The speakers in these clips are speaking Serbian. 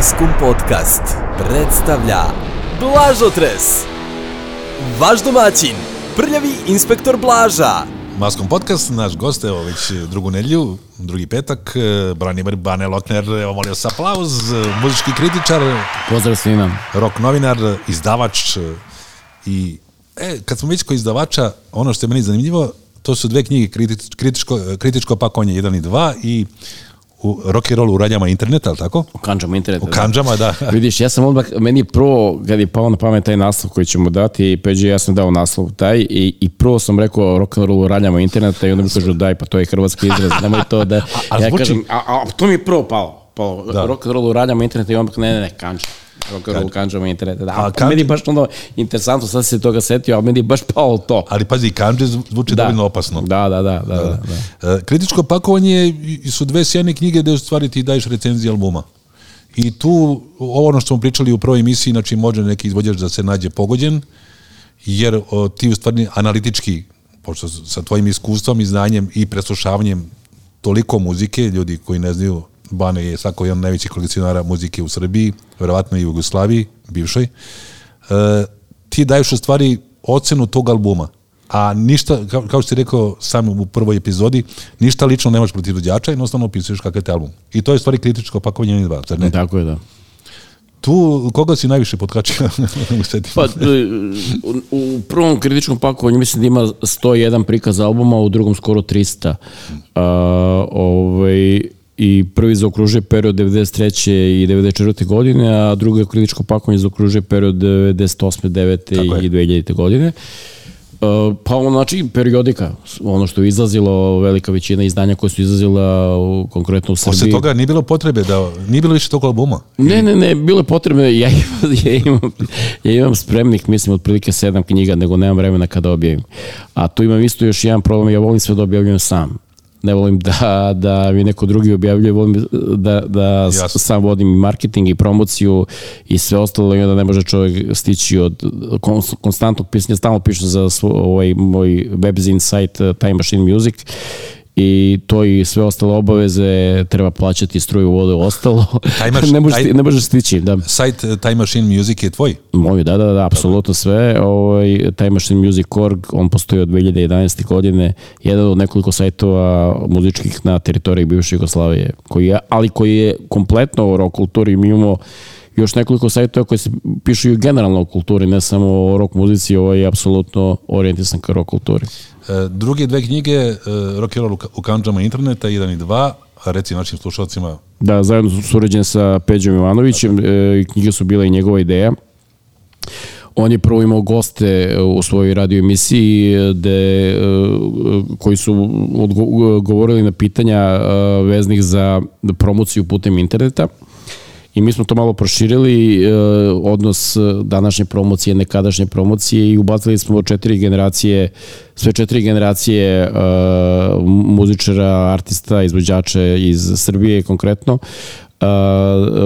Maskum Podcast predstavlja Blažotres Vaš domaćin, prljavi inspektor Blaža Maskom podcast, naš gost, evo već drugu nedlju, drugi petak, e, Branimir Bane Lokner, evo molio se aplauz, muzički kritičar, Pozdrav svima. rock novinar, izdavač i e, kad smo već kod izdavača, ono što je meni zanimljivo, to su dve knjige, kritič, kritičko, kritičko pakovanje 1 i 2 i u rock and roll u radnjama interneta, ali tako? U kanđama interneta. U kanđama, da. Vidiš, ja sam odmah, meni je prvo, kad je pao na pamet taj naslov koji ćemo dati, Peđe ja sam dao naslov taj i, i prvo sam rekao rock and roll u radnjama interneta i onda mi kažu daj, pa to je hrvatski izraz, nemoj to da... a ja zvuči- kažem, a, a, to mi je prvo palo, palo Da. rock and roll u radnjama interneta i onda ne, ne, ne, kanđa. Rock and roll u kanđama interneta. Da, A a kanđa- meni je baš ono interesantno, sad se toga setio, ali meni je baš palo to. Ali pazi, kanđe zvuči Da. dovoljno opasno. Da, da, da, da, da, da. E, Kritičko pakovanje i- su dve sjajne knjige gde u stvari ti daješ recenzije albuma. I tu, ovo ono što smo pričali u prvoj emisiji, znači može neki izvođač da se nađe pogođen, jer o, ti u stvari analitički, pošto sa tvojim iskustvom i znanjem i preslušavanjem toliko muzike, ljudi koji ne znaju, Bane je svako jedan od najvećih kolekcionara muzike u Srbiji, verovatno i u Jugoslaviji, bivšoj, e, ti daješ u stvari ocenu tog albuma. A ništa, kao, kao što si rekao sam u prvoj epizodi, ništa lično nemaš protiv izvođača, jednostavno opisuješ kakav je taj album. I to je stvari kritičko pakovanje 1 i 2, zar ne? Tako je, da. Tu, koga si najviše potkačio u seti? Pa, e, u, u prvom kritičkom pakovanju mislim da ima 101 prikaz albuma, u drugom skoro 300. A, ovaj, I prvi zaokružuje period 93. i 94. godine, a drugo kritičko pakovanje zaokružuje period 98. 9. Tako i 2000. godine. Uh, pa ono, znači, periodika, ono što je izlazilo, velika većina izdanja koje su izlazila u, konkretno u Srbiji. Posle toga nije bilo potrebe da, nije bilo više tog albuma. Ne, ne, ne, bilo je potrebno, ja imam, ja imam, ja imam spremnik, mislim, otprilike sedam knjiga, nego nemam vremena kada objavim. A tu imam isto još jedan problem, ja volim sve da objavljujem sam. Ne volim da, da mi neko drugi objavljuje, volim da, da Jasno. sam vodim i marketing i promociju i sve ostalo i onda ne može čovjek stići od kon- konstantnog pisanja, stalno pišem za svoj, ovaj, moj webzine sajt eh, Time Machine Music i to i sve ostale obaveze treba plaćati struju, vodu, ostalo. Taj maš- ne, možeš, taj- ne možeš stići, da. Sajt eh, Time Machine Music je tvoj? Moj, da, da, da, apsolutno sve. Ovaj, Time Machine Music.org, on postoji od 2011. godine, jedan od nekoliko sajtova muzičkih na teritoriji bivše Jugoslavije, koji je, ali koji je kompletno o rock kulturi. Mi imamo još nekoliko sajtova koji se pišu i generalno o kulturi, ne samo o rock muzici, ovo je apsolutno orijentisan ka rock kulturi. E, druge dve knjige, e, Rock and Roll u ka- u kanđama interneta, 1 i 2, a reci našim slušalcima, Da, zajedno su surađen sa Peđom Ivanovićem, e, knjige su bila i njegova ideja. On je prvo imao goste u svojoj radio emisiji de, e, koji su odgo- govorili na pitanja e, veznih za promociju putem interneta. I mi smo to malo proširili, e, odnos e, današnje promocije, nekadašnje promocije i ubacili smo četiri generacije, sve četiri generacije e, muzičara, artista, izvođača iz Srbije konkretno,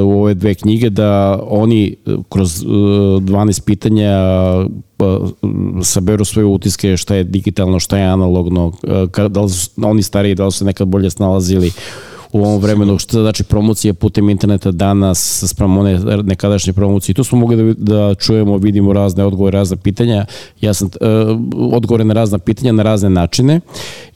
u ove dve knjige da oni kroz e, 12 pitanja saberu svoje utiske šta je digitalno, šta je analogno, da li su oni stariji, da li su nekad bolje snalazili u ovom vremenu, što znači promocija putem interneta danas sprem one nekadašnje promocije. Tu smo mogli da, da čujemo, vidimo razne odgovore, razne pitanja. Ja sam uh, odgovore na razna pitanja na razne načine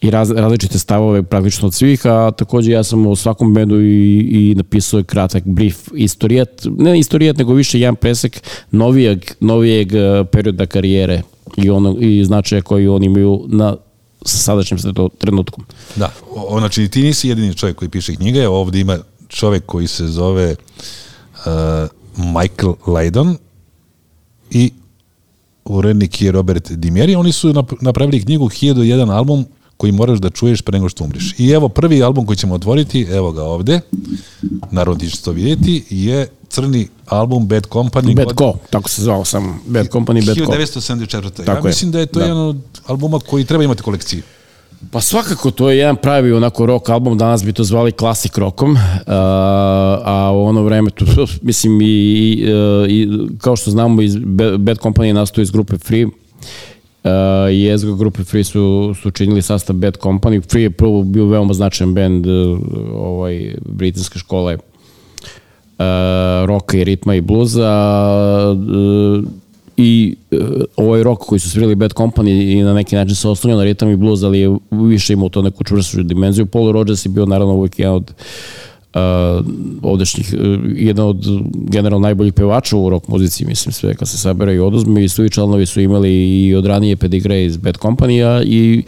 i raz, različite stavove praktično od svih, a takođe ja sam u svakom bendu i, i napisao kratak brief istorijet, ne istorijet, nego više jedan presek novijeg, novijeg eh, perioda karijere i, ono, i značaja koji oni imaju na sa sadašnjim trenutkom. Da, o, znači ti nisi jedini čovjek koji piše knjige, ovdje ima čovjek koji se zove uh, Michael Lydon i urednik je Robert Dimjeri, oni su nap- napravili knjigu 1001 album koji moraš da čuješ pre nego što umriš. I evo prvi album koji ćemo otvoriti, evo ga ovde, naravno ti ćeš to vidjeti, je crni album Bad Company. Bad Co, tako se zvao sam. Bad Company, Bad Co. 1974. ja Tako je. mislim da je to Da. jedan od albuma koji treba imati u kolekciji. Pa svakako, to je jedan pravi onako rock album, danas bi to zvali klasik rokom, uh, a u ono vreme, tu, mislim, i, i, i kao što znamo, iz Bad Company nastoji iz grupe Free, Uh, i Ezgo grupe Free su, su činili sastav Bad Company. Free je prvo bio veoma značajan band uh, ovaj, britanske škole roka i ritma i bluza uh, i ovaj rok koji su svirali Bad Company i na neki način se oslonio na ritam i bluz, ali je više imao to neku čvrstu dimenziju. Paul Rogers je bio naravno uvijek jedan od uh, ovdešnjih, uh, jedan od generalno najboljih pevača u rock muzici, mislim sve kad se sabere i oduzme i svi članovi su imali i od ranije pedigre iz Bad Company-a i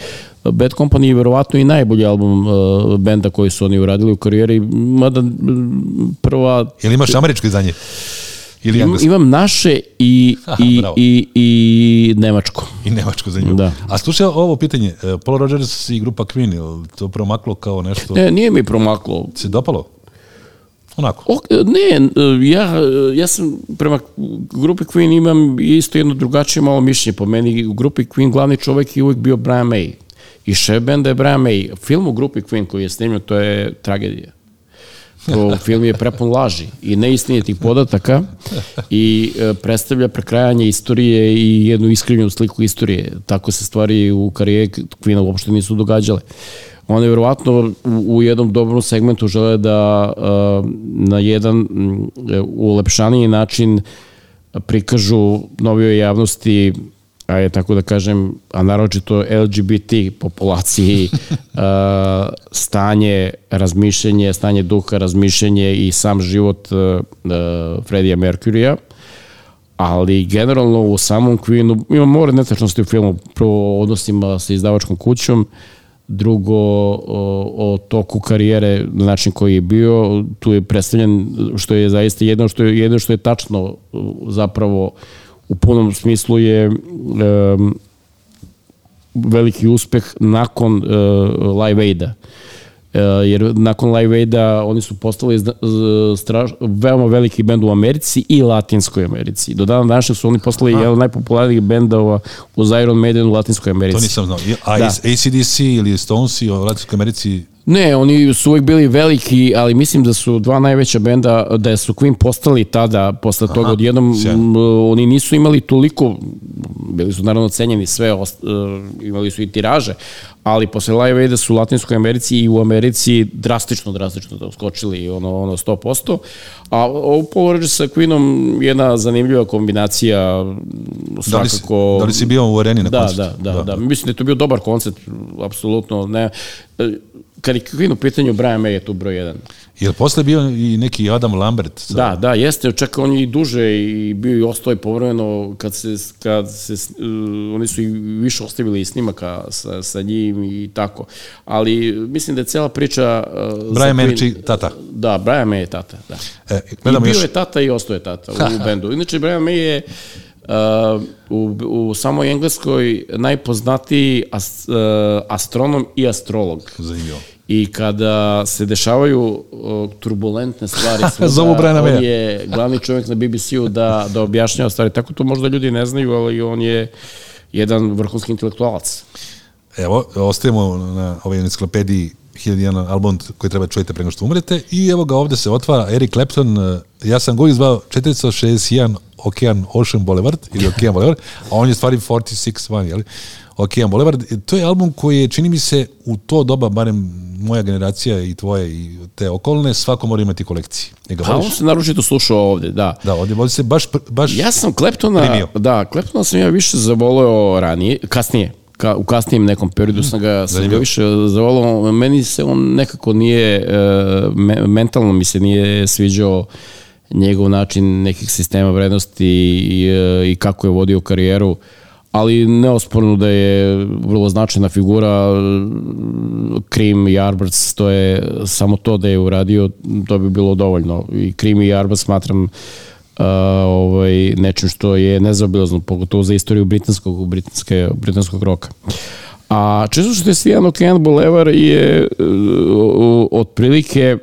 Bad Company je verovatno i najbolji album uh, benda koji su oni uradili u karijeri, mada prva... Jel imaš američko izdanje? Ili Imam, englesko? imam naše i, i, bravo. i, i nemačko. I nemačko za nju. Da. A slušaj ovo pitanje, e, Paul Rogers i grupa Queen, je to promaklo kao nešto? Ne, nije mi promaklo. Se dopalo? Onako. O, ne, ja, ja sam prema grupi Queen imam isto jedno drugačije malo mišljenje. Po meni u grupi Queen glavni čovek je uvek bio Brian May. I šef benda je Brian May. Film u grupi Queen koji je snimljen, to je tragedija. To film je prepun laži i neistinitih podataka i e, predstavlja prekrajanje istorije i jednu iskrivljenu sliku istorije. Tako se stvari u karijeri Queen uopšte nisu događale. One verovatno u, u jednom dobrom segmentu žele da e, na jedan mm, ulepšaniji način prikažu novijoj javnosti a je tako da kažem, a naročito LGBT populaciji stanje, razmišljenje, stanje duha, razmišljenje i sam život a, a, Freddie Mercury-a. Ali generalno u samom Queenu ima more netačnosti u filmu, prvo o odnosima sa izdavačkom kućom, drugo o, o toku karijere na način koji je bio, tu je predstavljen što je zaista jedno što je, jedno što je tačno zapravo u punom smislu je um, veliki uspeh nakon uh, Live Aida. Uh, jer nakon Live Aida oni su postali straš, veoma veliki bend u Americi i Latinskoj Americi. Do dana današnjeg su oni postali jedan od najpopularnijih bendova uz Iron Maiden u Latinskoj Americi. To nisam znao. A Da. ACDC ili Stones u Latinskoj Americi Ne, oni su uvek bili veliki, ali mislim da su dva najveća benda, da su Queen postali tada, posle toga Aha, odjednom, sjajno. m, oni nisu imali toliko, bili su naravno cenjeni sve, ost, uh, imali su i tiraže, ali posle Live Aida su u Latinskoj Americi i u Americi drastično, drastično da skočili ono, ono 100%, a ovo poređe sa Queenom jedna zanimljiva kombinacija, Da li, si, svakako... da li si bio u areni na Da, koncertu? da, da, da, Mislim da je to bio dobar koncept, apsolutno. Ne. Kad je Queen u pitanju, Brian May je tu broj jedan. Jel posle bio i neki Adam Lambert? Sa, Da, da, jeste, čekao on je i duže i bio i ostao je povremeno kad se, kad se, uh, oni su i više ostavili i snimaka sa, sa njim i tako. Ali mislim da je cela priča... Uh, Brian May, Queen- čiji tata. Da, Brian May je tata, da. E, I bio još, je tata i ostao je tata u bendu. Inače, Brian May je uh, u, u samoj Engleskoj najpoznatiji as, uh, astronom i astrolog. zanimljivo. I kada se dešavaju uh, turbulentne stvari, Zovu Briana on je glavni čovjek na BBC-u da, da objašnjava stvari. Tako to možda ljudi ne znaju, ali on je jedan vrhunski intelektualac. Evo, ostajemo na ovoj enciklopediji 1001 album koji treba čujete pre nego što umrete i evo ga ovde se otvara Eric Clapton, eh, ja sam go izvao 461 Ocean Ocean Boulevard ili Ocean Boulevard, a on je stvari 46 van, jel? Ocean Boulevard, to je album koji je, čini mi se, u to doba, barem moja generacija i tvoje i te okolne, svako mora imati kolekcije. Je ga on se naročito slušao ovde, da. Da, ovdje ovdje se baš, baš Ja sam Kleptona, Primio. da, Kleptona sam ja više zavoleo ranije, kasnije, ka, u kasnijem nekom periodu sam ga, sam ga više zavoleo. Meni se on nekako nije, e, me, mentalno mi se nije sviđao njegov način nekih sistema vrednosti i, e, i kako je vodio karijeru ali neosporno da je vrlo značajna figura Krim i Arbrats, to je samo to da je uradio, to bi bilo dovoljno. I Krim i Arbrats smatram uh, ovaj, nečim što je nezaobilazno, pogotovo za istoriju britanskog, britanske, britanskog roka. A često što je Svijan Okean Boulevard je uh, otprilike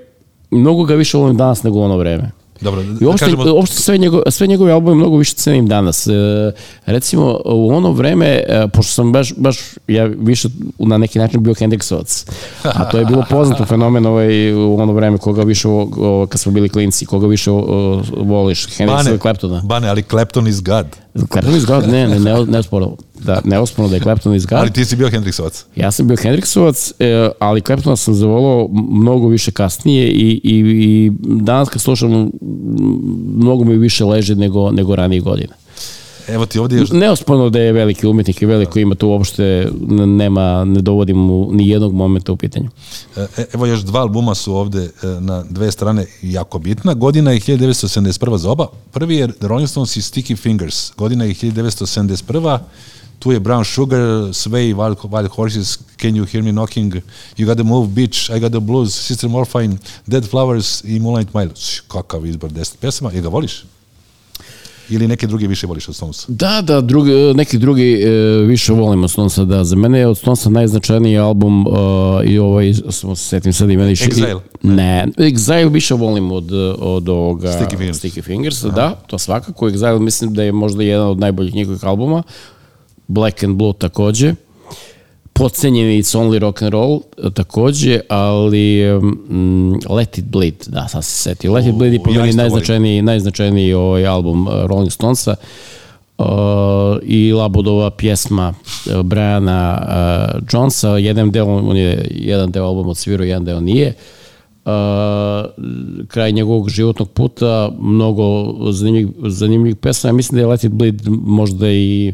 mnogo ga više volim danas nego ono vreme. Dobro, I uopšte, kažemo- uopšte sve, njegove, sve njegove albume mnogo više cenim danas. E, recimo, u ono vreme, e, pošto sam baš, baš ja više na neki način bio Hendrixovac, a to je bilo poznato fenomen ovaj, u ono vreme koga više, o, o, kad smo bili klinci, koga više o, o, voliš, Hendrixa ili Claptona. Bane, ali Clapton is God. Clapton is God, ne, ne, ne, ne sporo. Da neosporno da je Clapton iz Ali ti si bio Hendrixovac. Ja sam bio Hendrixovac, e, ali Claptona sam zavolao mnogo više kasnije i, i, i danas kad slušam mnogo mi više leže nego, nego ranije godine. Evo ti ovdje još... Neosporno da je veliki umetnik i veliko ima to uopšte nema, ne dovodim mu ni jednog momenta u pitanju. E, Evo još dva albuma su ovde e, na dve strane jako bitna. Godina je 1971. za oba. Prvi je The Rolling Stones i Sticky Fingers. Godina je 1971. Tu je Brown Sugar, Sway, Wild, Wild Horses, Can You Hear Me Knocking, You Got The Move, Bitch, I Got The Blues, Sister Morphine, Dead Flowers i Moonlight Mile. Kakav izbor deset pesama. Je ga voliš? Ili neke druge više voliš od Stonesa? Da, da, drugi, neki drugi e, više volim od Stonesa, da. Za mene je od Stonesa najznačajniji album uh, i ovaj, samo se setim sad i meni... Exile? Ne, Exile više volim od, od ovoga... Sticky Fingers. Sticky Fingers, da, to svakako. Exile mislim da je možda jedan od najboljih njihovih albuma. Black and Blue takođe. Podcenjeni It's Only Rock and Roll e, takođe, ali um, Let It Bleed, da, sad se setio. Let It Bleed je po ja meni isto volim. najznačajniji, najznačajniji ovaj album uh, Rolling Stonesa uh, i Labudova pjesma uh, Briana uh, Jonesa, jedan deo, on je jedan deo albuma odsvirao, jedan deo nije. Uh, kraj njegovog životnog puta, mnogo zanimljivih, zanimljivih pesama. Ja mislim da je Let It Bleed možda i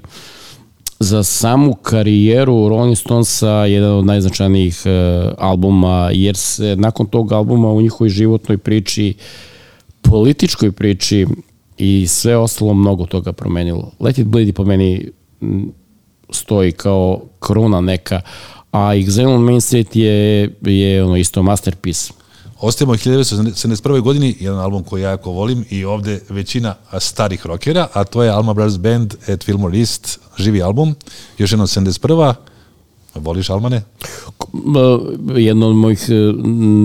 za samu karijeru Rolling Stonesa jedan od najznačajnijih uh, albuma, jer se nakon tog albuma u njihovoj životnoj priči, političkoj priči i sve ostalo mnogo toga promenilo. Let It Bleed po meni stoji kao kruna neka, a Exile on Main Street je, je ono isto masterpiece. Ostajemo u 1971. godini, jedan album koji ja jako volim i ovde većina starih rockera, a to je Alma Brothers Band at Fillmore East, živi album, još jedno 71. Voliš Almane? M, Jedno od mojih e,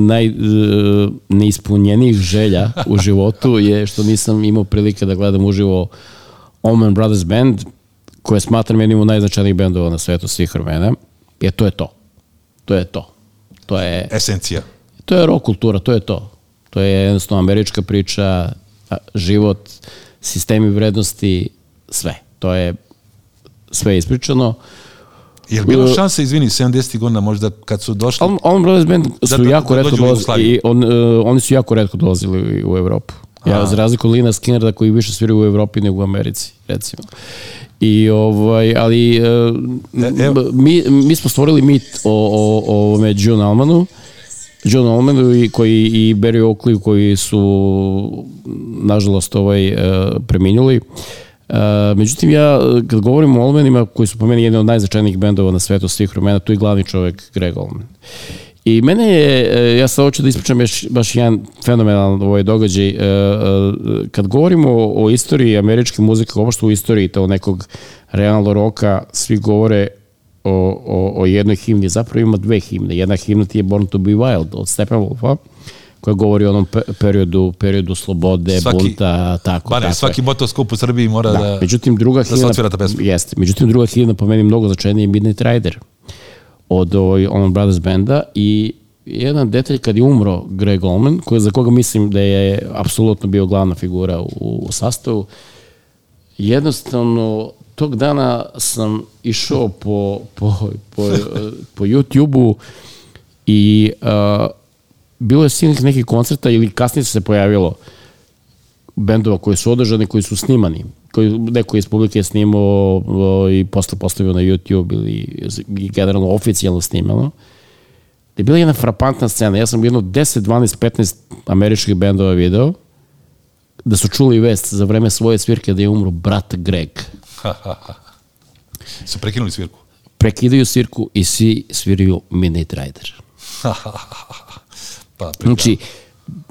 najneispunjenijih želja u životu je što nisam imao prilike da gledam uživo Allman Brothers Band, koje smatram jednim od najznačajnijih bendova na svetu svih vremena, jer to je to. To je to. To je, Esencija. To je rock kultura, to je to. To je jednostavno američka priča, a, život, sistemi vrednosti, sve. To je sve ispričano. Je li bilo Uh, šanse, izvini, 70. godina možda kad su došli? Allman Allman Brothers Band su da- jako da redko dođu u dolazili, i on, uh, oni su jako redko dolazili u Evropu. Ja, za razliku od Lina Skinnera koji više sviraju u Evropi nego u Americi, recimo. I ovaj, ali uh, E, evo. mi, mi smo stvorili mit o, o, o John Almanu, John Allmanu i koji i Barry Oakley koji su nažalost ovaj uh, preminuli. Uh, međutim, ja kad govorim o Allmanima koji su po meni jedni od najznačajnijih bendova na svetu svih vremena, tu je glavni čovek Greg Allman. I mene je, e, ja sad hoću da ispričam još baš jedan fenomenalan ovaj događaj. E, e, Kad govorimo o, o istoriji američke muzike, uopšte u istoriji tog nekog realno roka, svi govore o, o, o jednoj himni. Zapravo ima dve himne. Jedna himna ti je Born to be Wild od Steppenwolfa, koja govori o onom pe- periodu, periodu slobode, Svaki- bunta, tako, Bane, tako svaki motoskup u Srbiji mora da... Da, međutim druga se himna otvira ta pesma. jeste. Međutim druga himna po meni mnogo značajnija je Midnight Rider od ovaj Allman Brothers benda i jedan detalj kad je umro Greg Allman, koji, za koga mislim da je apsolutno bio glavna figura u, u sastavu, jednostavno tog dana sam išao po, po, po, po YouTube-u i uh, bilo je silnih nekih koncerta ili kasnije se pojavilo bendova koji su održani, koji su snimani, koji neko iz publike je snimao o, i posle postavio na YouTube ili generalno oficijalno snimano. Da je bila jedna frapantna scena. Ja sam jedno 10, 12, 15 američkih bendova video da su čuli vest za vreme svoje svirke da je umro brat Greg. Su prekinuli svirku. Prekidaju svirku i svi sviraju Midnight Rider. Pa, pri- Znači,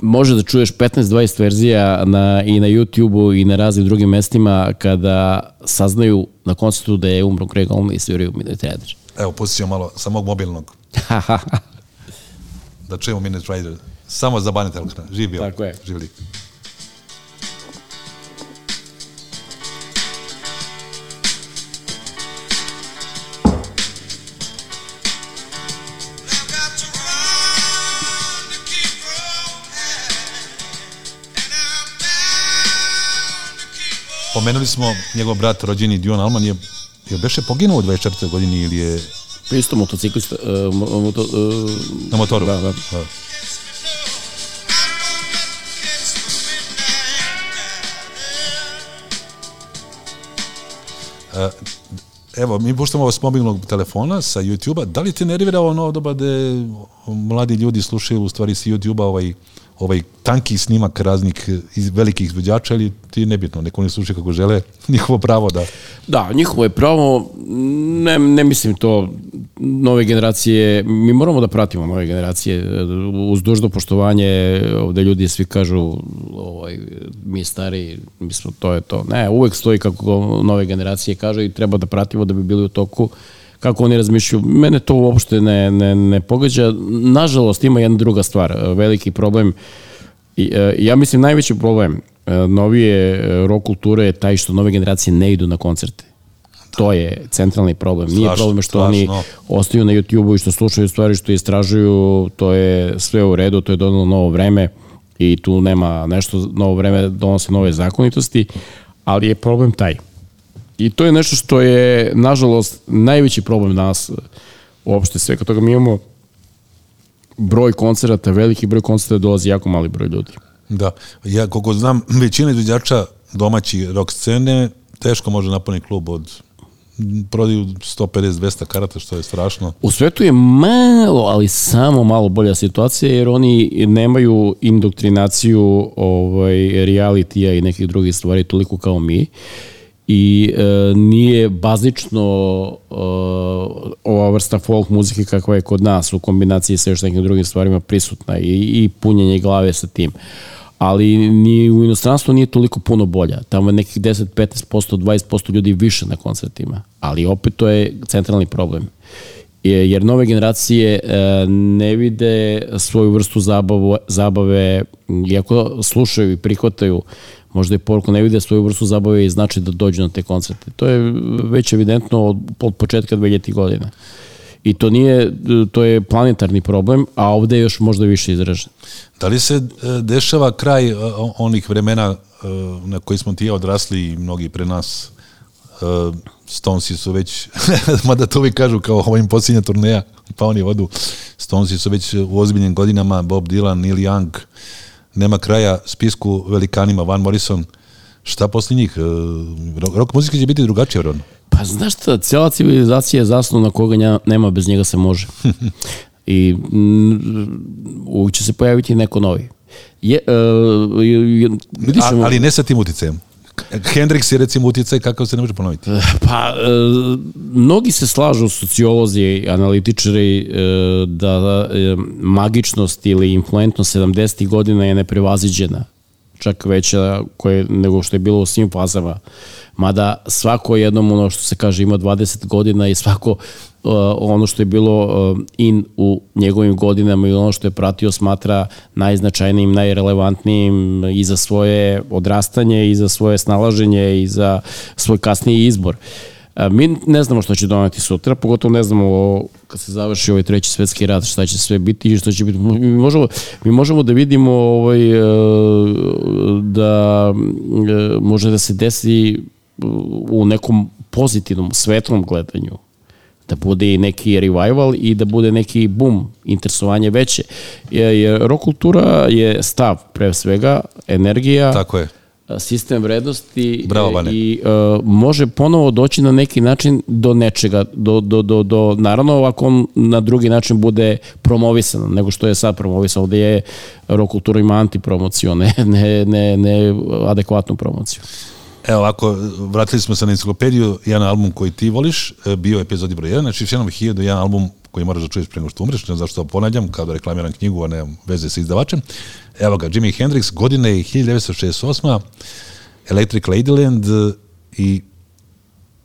može da čuješ 15-20 verzija na, i na YouTube-u i na raznim drugim mestima kada saznaju na koncertu da je umro Greg Allman i sviraju Midnight Rider. Evo, pustit ćemo malo sa mog mobilnog. Da čujemo Minute Rider. Samo za Bane Telkna. Živ bio. Tako je. Živ Pomenuli smo njegov brat rođeni Dion Alman je je beše poginuo u 24. godini ili je Pa Isto motociklista, uh, mo, moto, uh, na motoru? Da, da. Evo, mi puštamo ovo s mobilnog telefona, sa YouTube-a. Da li te nervira ono doba da mladi ljudi slušaju u stvari sa YouTube-a ovaj, ovaj tanki snimak raznih iz velikih izvođača ili ti nebitno, neko ne sluša kako žele, njihovo pravo da... Da, njihovo je pravo, ne, ne mislim to, nove generacije, mi moramo da pratimo nove generacije, uz dužno poštovanje, ovde ljudi svi kažu, ovaj, mi stari, mi smo, to je to. Ne, uvek stoji kako nove generacije kažu i treba da pratimo da bi bili u toku kako oni razmišljaju. Mene to uopšte ne, ne, ne pogađa. Nažalost, ima jedna druga stvar, veliki problem, I, e, ja mislim najveći problem e, novije e, rock kulture je taj što nove generacije ne idu na koncerte. To je centralni problem. Nije Strašno, problem što oni strašno. ostaju na YouTube-u i što slušaju stvari, što istražuju, to je sve u redu, to je donalo novo vreme i tu nema nešto, novo vreme donose nove zakonitosti, ali je problem taj. I to je nešto što je, nažalost, najveći problem danas uopšte svega toga. Mi imamo broj koncerata, veliki broj koncerata dolazi jako mali broj ljudi. Da, ja koliko znam, većina izvođača domaći rock scene teško može napuniti klub od prodaju 150-200 karata, što je strašno. U svetu je malo, ali samo malo bolja situacija, jer oni nemaju indoktrinaciju ovaj, realitija i nekih drugih stvari toliko kao mi i e, nije bazično e, ova vrsta folk muzike kakva je kod nas u kombinaciji sa još nekim drugim stvarima prisutna i, i punjenje glave sa tim. Ali ni u inostranstvu nije toliko puno bolja. Tamo je nekih 10, 15%, 20% ljudi više na koncertima. Ali opet to je centralni problem. Je- Jer nove generacije e, ne vide svoju vrstu zabavu, zabave, iako slušaju i prihvataju možda i poruku ne vide svoju vrstu zabave i znači da dođu na te koncerte. To je već evidentno od, od početka 2000 godina. I to nije, to je planetarni problem, a ovde je još možda više izražen. Da li se e, dešava kraj e, onih vremena e, na koji smo ti odrasli i mnogi pre nas Stonesi su već, mada to uvijek kažu kao ovo im posljednja turneja, pa oni odu. Stonesi su već u ozbiljnim godinama, Bob Dylan, Neil Young, nema kraja spisku velikanima, Van Morrison. Šta posle njih? E, Rock, rock muzika će biti drugačija, vjerojatno. Pa znaš šta, cijela civilizacija je zasnovna koga nja, nema, bez njega se može. I mm, uvijek će se pojaviti neko novi. Je, uh, vidiš, A, ali ne sa tim uticajem. Hendrix je recimo uticaj kakav se ne može ponoviti. Pa, e, mnogi se slažu, sociolozi i analitičari, e, da e, magičnost ili influentnost 70. godina je neprevaziđena čak veća koje, nego što je bilo u svim fazama. Mada svako jednom ono što se kaže ima 20 godina i svako ono što je bilo uh, in u njegovim godinama i ono što je pratio smatra najznačajnijim, najrelevantnijim i za svoje odrastanje i za svoje snalaženje i za svoj kasniji izbor. A, Mi ne znamo što će doneti sutra, pogotovo ne znamo o, kad se završi ovaj treći svetski rat, šta će sve biti i što će biti. Mi možemo, mi možemo da vidimo ovaj, da može da se desi u nekom pozitivnom, svetlom gledanju da bude i neki revival i da bude neki boom, interesovanje veće. Jer, rock kultura je stav pre svega, energija, Tako je. sistem vrednosti Bravo, e, Vane. i uh, može ponovo doći na neki način do nečega, do, do, do, do, naravno ako on na drugi način bude promovisan nego što je sad promovisan, ovde je rock kultura ima antipromociju, ne, ne, ne, ne adekvatnu promociju. Evo ovako, vratili smo se na enciklopediju, jedan album koji ti voliš, e, bio je epizodi broj 1, znači Fenom Hiljadu, jedan album koji moraš da čuješ pre nego što umreš, ne znam zašto to ponavljam, kao da reklamiram knjigu, a nemam veze sa izdavačem. Evo ga, Jimi Hendrix, godine je 1968. Electric Ladyland i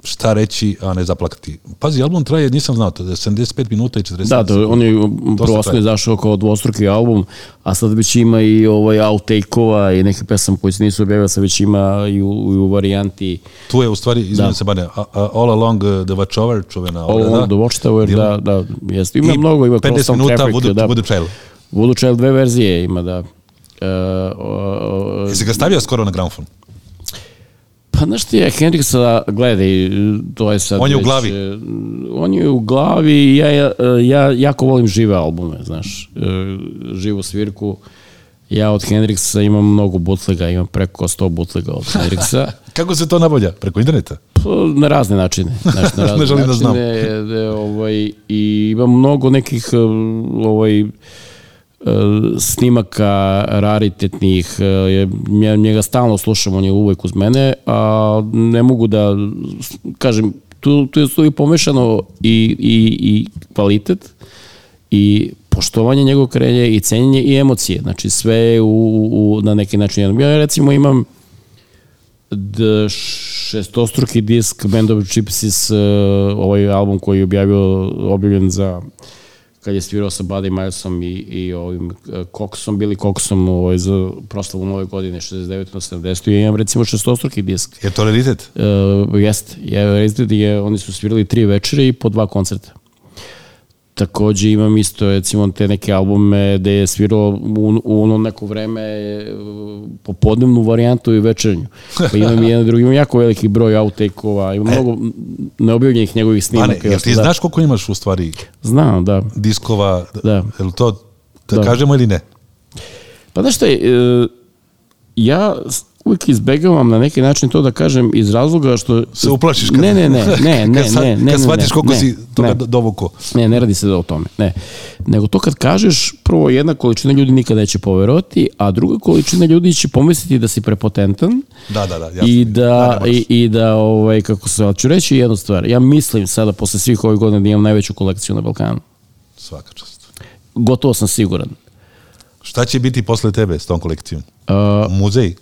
šta reći, a ne zaplakati. Pazi, album traje, nisam znao to, da je 75 minuta i 40 Da, da, on je prosno traje. je zašao kao dvostruki album, a sad već ima i ovaj outtake-ova i neke pesama koji se nisu objavile, sad već ima i u, i u varijanti Tu je u stvari, izvinim Da. se Bane, All Along uh, the Watchover, čuvena All. Along the Watchtower, da, da, jeste. Ima I mnogo, ima 50 Cross minuta Traffic, Voodoo, da. Voodoo Child. Voodoo Child dve verzije ima, da. Uh, uh, Jesi ga stavio skoro na gramofon? Pa znaš ti je, Hendrixa, gledaj, to je sad... On je u već, glavi. e, On je u glavi i ja, ja, ja jako volim žive albume, znaš, e, živu svirku. Ja od Hendrixa imam mnogo butlega, imam preko 100 butlega od Hendrixa. Kako se to nabavlja? Preko interneta? Pa, na razne načine. Znaš, na razne Ne želim da znam. načine, e, ovaj, I imam mnogo nekih e, ovaj, e, snimaka raritetnih, e, ja njega stalno slušam, on je uvek uz mene, a ne mogu da, kažem, tu, tu je tu je pomešano i, i, i kvalitet i poštovanje njegovog krenja i cenjenje i emocije. Znači sve je u, u, na neki način. Ja recimo imam šestostruki disk Band of Gypsies, uh, ovaj album koji je objavio, objavljen za kad je svirao sa Buddy Milesom i, i ovim Coxom, Billy Coxom ovaj, za proslavu nove godine 69 na 70. I imam recimo šestostruki disk. Je to raritet? Uh, jeste. Je, Raised je, oni su svirali tri večere i po dva koncerta. Takođe imam isto recimo te neke albume gde je svirao u, u ono neko vreme e, popodnevnu varijantu i večernju. Pa imam i jedan drugi, imam jako veliki broj outtake-ova, imam mnogo neobjavljenih njegovih snimaka. jel ti da. znaš koliko imaš u stvari Znam, da. diskova? Da. Jel to da, Da. kažemo ili ne? Pa znaš šta je, e, ja uvijek izbegavam na neki način to da kažem iz razloga što... Se uplašiš kad, Ne, ne, ne, ne, ne, kad, sa- ne, ne, kad ne, shvatiš ne, koliko ne, si toga ne. do- dovuko. Ne, ne radi se da o tome. Ne. Nego to kad kažeš, prvo jedna količina ljudi nikada neće poverovati, a druga količina ljudi će pomisliti da si prepotentan Da, da, da. Jasno. i Da, da, ne moraš. i, i da ovaj, kako se, ali ću reći jednu stvar. Ja mislim sada, posle svih ovih godina, da imam najveću kolekciju na Balkanu. Svaka čast. Gotovo sam siguran. Šta će biti posle tebe s tom kolekcijom? Uh, Muzej?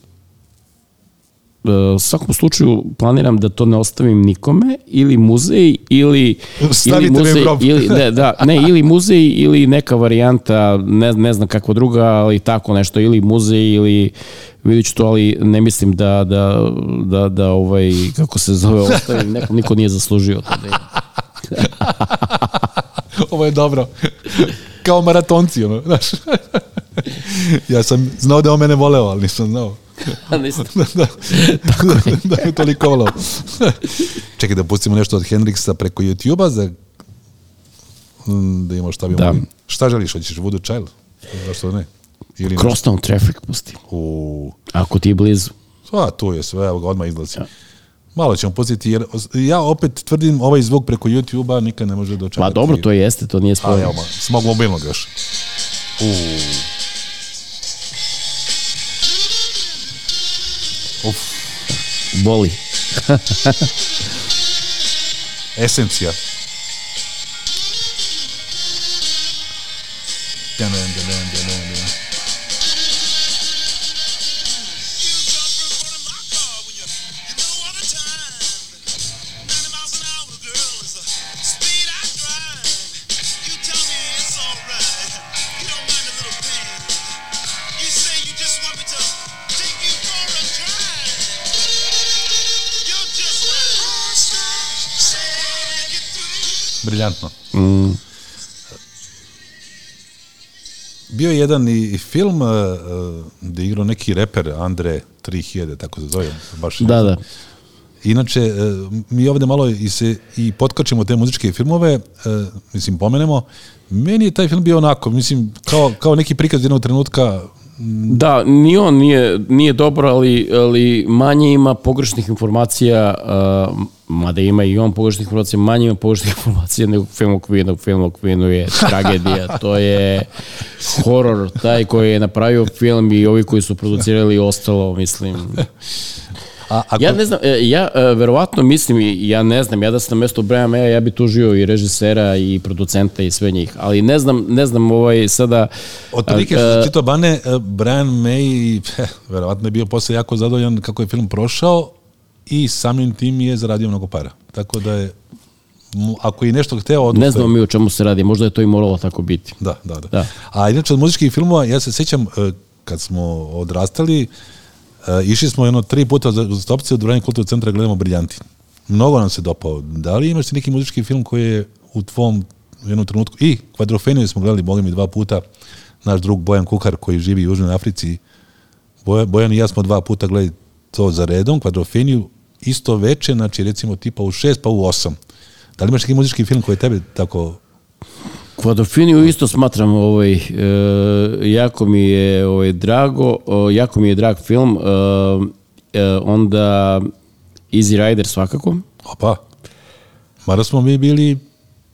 U svakom slučaju planiram da to ne ostavim nikome ili muzej ili Stavite ili muzej ili ne, da, ne ili muzej ili neka varijanta ne, ne znam kakva druga ali tako nešto ili muzej ili vidit ću to ali ne mislim da da, da, da ovaj kako se zove ostavim nekom niko nije zaslužio to da. Ovo je dobro. Kao maratonci, ono, znaš. ja sam znao da on mene voleo, ali nisam znao. Da, da, da, da je toliko volao. Čekaj da pustimo nešto od Hendrixa preko YouTube-a za mm, da imamo šta bi Da. mogli. Šta želiš, hoćeš Voodoo Child? Zašto ne? Ili nešto? Crosstown Traffic pusti U, ako ti je blizu a, tu je sve, evo ga, odmah izlazi. Malo ćemo pustiti, jer ja opet tvrdim ovaj zvuk preko YouTube-a nikad ne može dočekati. pa dobro to jeste to nije A, sporno evo, ma, s mog mobilnog još. U. Uf. Boli. é essencial jedan i film uh, uh, gde je igrao neki reper Andre 3000, tako se zove. Baš da da Inače, e, mi ovde malo i se i potkačimo te muzičke filmove, e, mislim, pomenemo. Meni je taj film bio onako, mislim, kao, kao neki prikaz jednog trenutka, Da, ni on nije, nije dobro, ali, ali manje ima pogrešnih informacija, uh, mada ima i on pogrešnih informacija, manje ima pogrešnih informacija nego film o Queenu. Film o Queenu je tragedija, to je horor, taj koji je napravio film i ovi koji su producirali ostalo, mislim. a, ako, Ja ne znam, e, ja e, verovatno mislim, ja ne znam, ja da sam na mesto Brian Maya, ja bi tužio i režisera i producenta i sve njih, ali ne znam, ne znam ovaj sada... Otprilike što e, se Tito Bane, Brian May, verovatno je bio posle jako zadovoljan kako je film prošao i samim tim je zaradio mnogo para. Tako da je, ako je nešto hteo, odustaje. Ne znamo mi o čemu se radi, možda je to i moralo tako biti. Da, da, da, Da. A inače od muzičkih filmova, ja se sjećam e, kad smo odrastali, e, išli smo jedno tri puta za stopce od Vranje kulturnog centra gledamo Briljanti. Mnogo nam se dopao. Da li imaš ti neki muzički film koji je u tvom jednom trenutku, i Kvadrofeniju smo gledali, boga mi dva puta, naš drug Bojan Kukar koji živi u Južnoj Africi, Bojan i ja smo dva puta gledali to za redom, Kvadrofeniju, isto veče, znači recimo tipa u šest pa u osam. Da li imaš neki muzički film koji tebe tako... Kvadofiniju isto smatram ovaj, e, jako mi je ovaj, drago, o, jako mi je drag film, e, e, onda Easy Rider svakako. Opa, mada smo mi bili...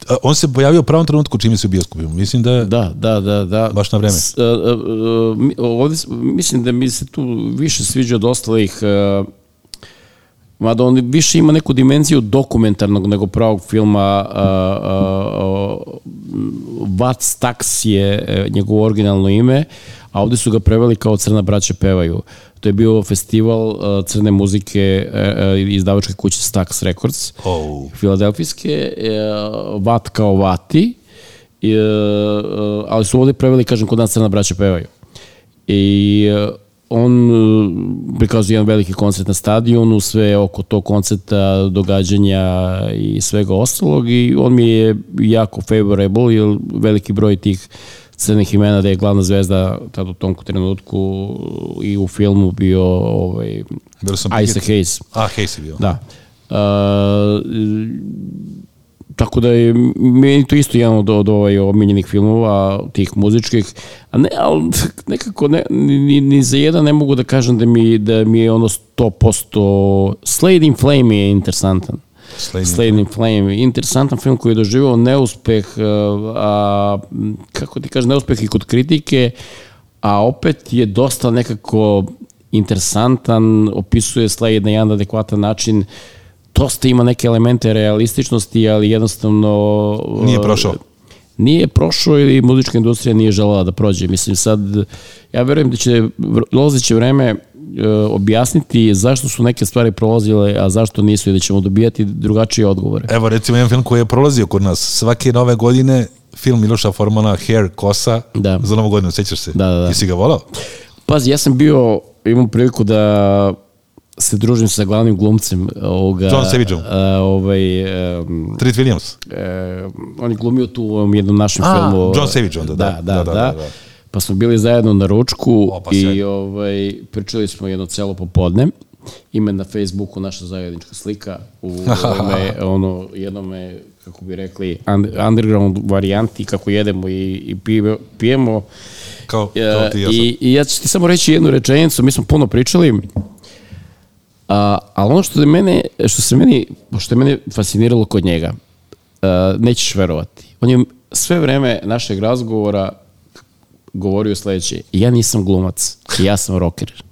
a, On se pojavio u pravom trenutku čime se u bioskopu. Mislim da, Da, da, da, da. Baš na vreme. S- mi- ovde, s- mislim da mi se tu više sviđa od ostalih Mada on više ima neku dimenziju dokumentarnog nego pravog filma. Vats Tax je e, njegovo originalno ime, a ovde su ga preveli kao Crna braća pevaju. To je bio festival a, crne muzike e, e, izdavačke kuće Stax Records. Oh. Filadelfijske, e, Vat kao Vati, e, ali su ovde preveli, kažem, kod nas Crna braća pevaju. I e, on e, prikazuje jedan veliki koncert na stadionu, sve oko tog koncerta, događanja i svega ostalog i on mi je jako favorable, jer veliki broj tih crnih imena da je glavna zvezda tad u tom trenutku i u filmu bio ovaj, Isaac. Hayes. A, Hayes je bio. Da. Uh, tako da je meni to isto jedan od, od ovaj omiljenih filmova, tih muzičkih, a ne, ali nekako ne, ni, ni za jedan ne mogu da kažem da mi, da mi je ono 100% Slade in Flame je interesantan. Slade Slade in Flame. Interesantan film koji je doživao neuspeh, uh, a, kako ti kažem, neuspeh i kod kritike, a opet je dosta nekako interesantan, opisuje Slade na jedan adekvatan način, dosta ima neke elemente realističnosti, ali jednostavno... Nije prošao. Nije prošao ili muzička industrija nije želela da prođe. Mislim sad, ja verujem da će dolazeće vreme e, objasniti zašto su neke stvari prolazile, a zašto nisu i da ćemo dobijati drugačije odgovore. Evo recimo jedan film koji je prolazio kod nas. Svake nove godine film Miloša Formana Hair, Kosa, Da. za novu godinu, sećaš se? Da, da, da. Jesi ga volao? Pazi, ja sam bio, imam priliku da se družim sa glavnim glumcem ovoga... John Savageom. a, ovaj, um, Treat Williams. e, on je glumio tu u ovom jednom našem A, filmu. John Savage onda, da. Da, da, Da, da. da, da, da. Pa smo bili zajedno na ručku O, pa i ovaj, pričali smo jedno celo popodne. Ima na Facebooku naša zajednička slika u ovome, ono, jednome, kako bi rekli, un- underground varijanti, kako jedemo i, i pijemo, pijemo Kao, kao ti ja sam. I, I ja ću ti samo reći jednu rečenicu, mi smo puno pričali, a, ali ono što je mene, što se meni, što je mene fasciniralo kod njega, a, nećeš verovati. On je sve vreme našeg razgovora govorio sledeće, ja nisam glumac, ja sam rocker.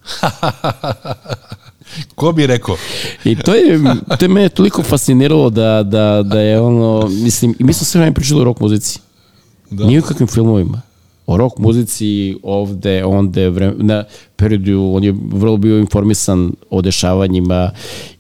Ko bi rekao? I to je, to je mene toliko fasciniralo da, da, da je ono, mislim, mi smo sve vreme pričali o rock muzici. Da. Nije u kakvim filmovima. O rock muzici ovde, onde, vreme, na periodu, on je vrlo bio informisan o dešavanjima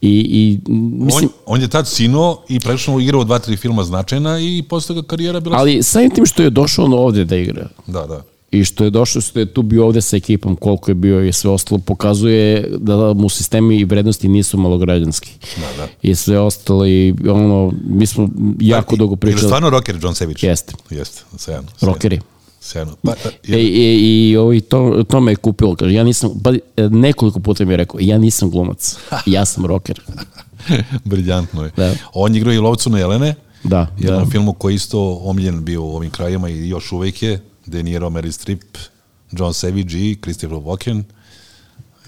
i, i mislim, on, on je tad sino i prešao igrao dva, tri filma značajna i posle ga karijera bila... ali samim tim što je došao on ovde da igra Da, da. i što je došao, što je tu bio ovde sa ekipom, koliko je bio i sve ostalo, pokazuje da mu sistemi i vrednosti nisu malograđanski. Da, da. I sve ostalo i ono, mi smo jako dugo Ili pričali. stvarno rocker John Savage? Jeste. Jeste, sjajno. Rockeri. Sjajno. Pa, pa, E, i, i ovaj, to, to me je kupilo. Kaže, ja nisam, pa, nekoliko puta mi je rekao, ja nisam glumac, ja sam rocker. briljantno je. Da. On igrao i lovcu na Jelene, Da, jednom da. filmu koji je isto omiljen bio u ovim krajima i još uvek je, De Niro, Meryl Streep, John Savage i Christopher Walken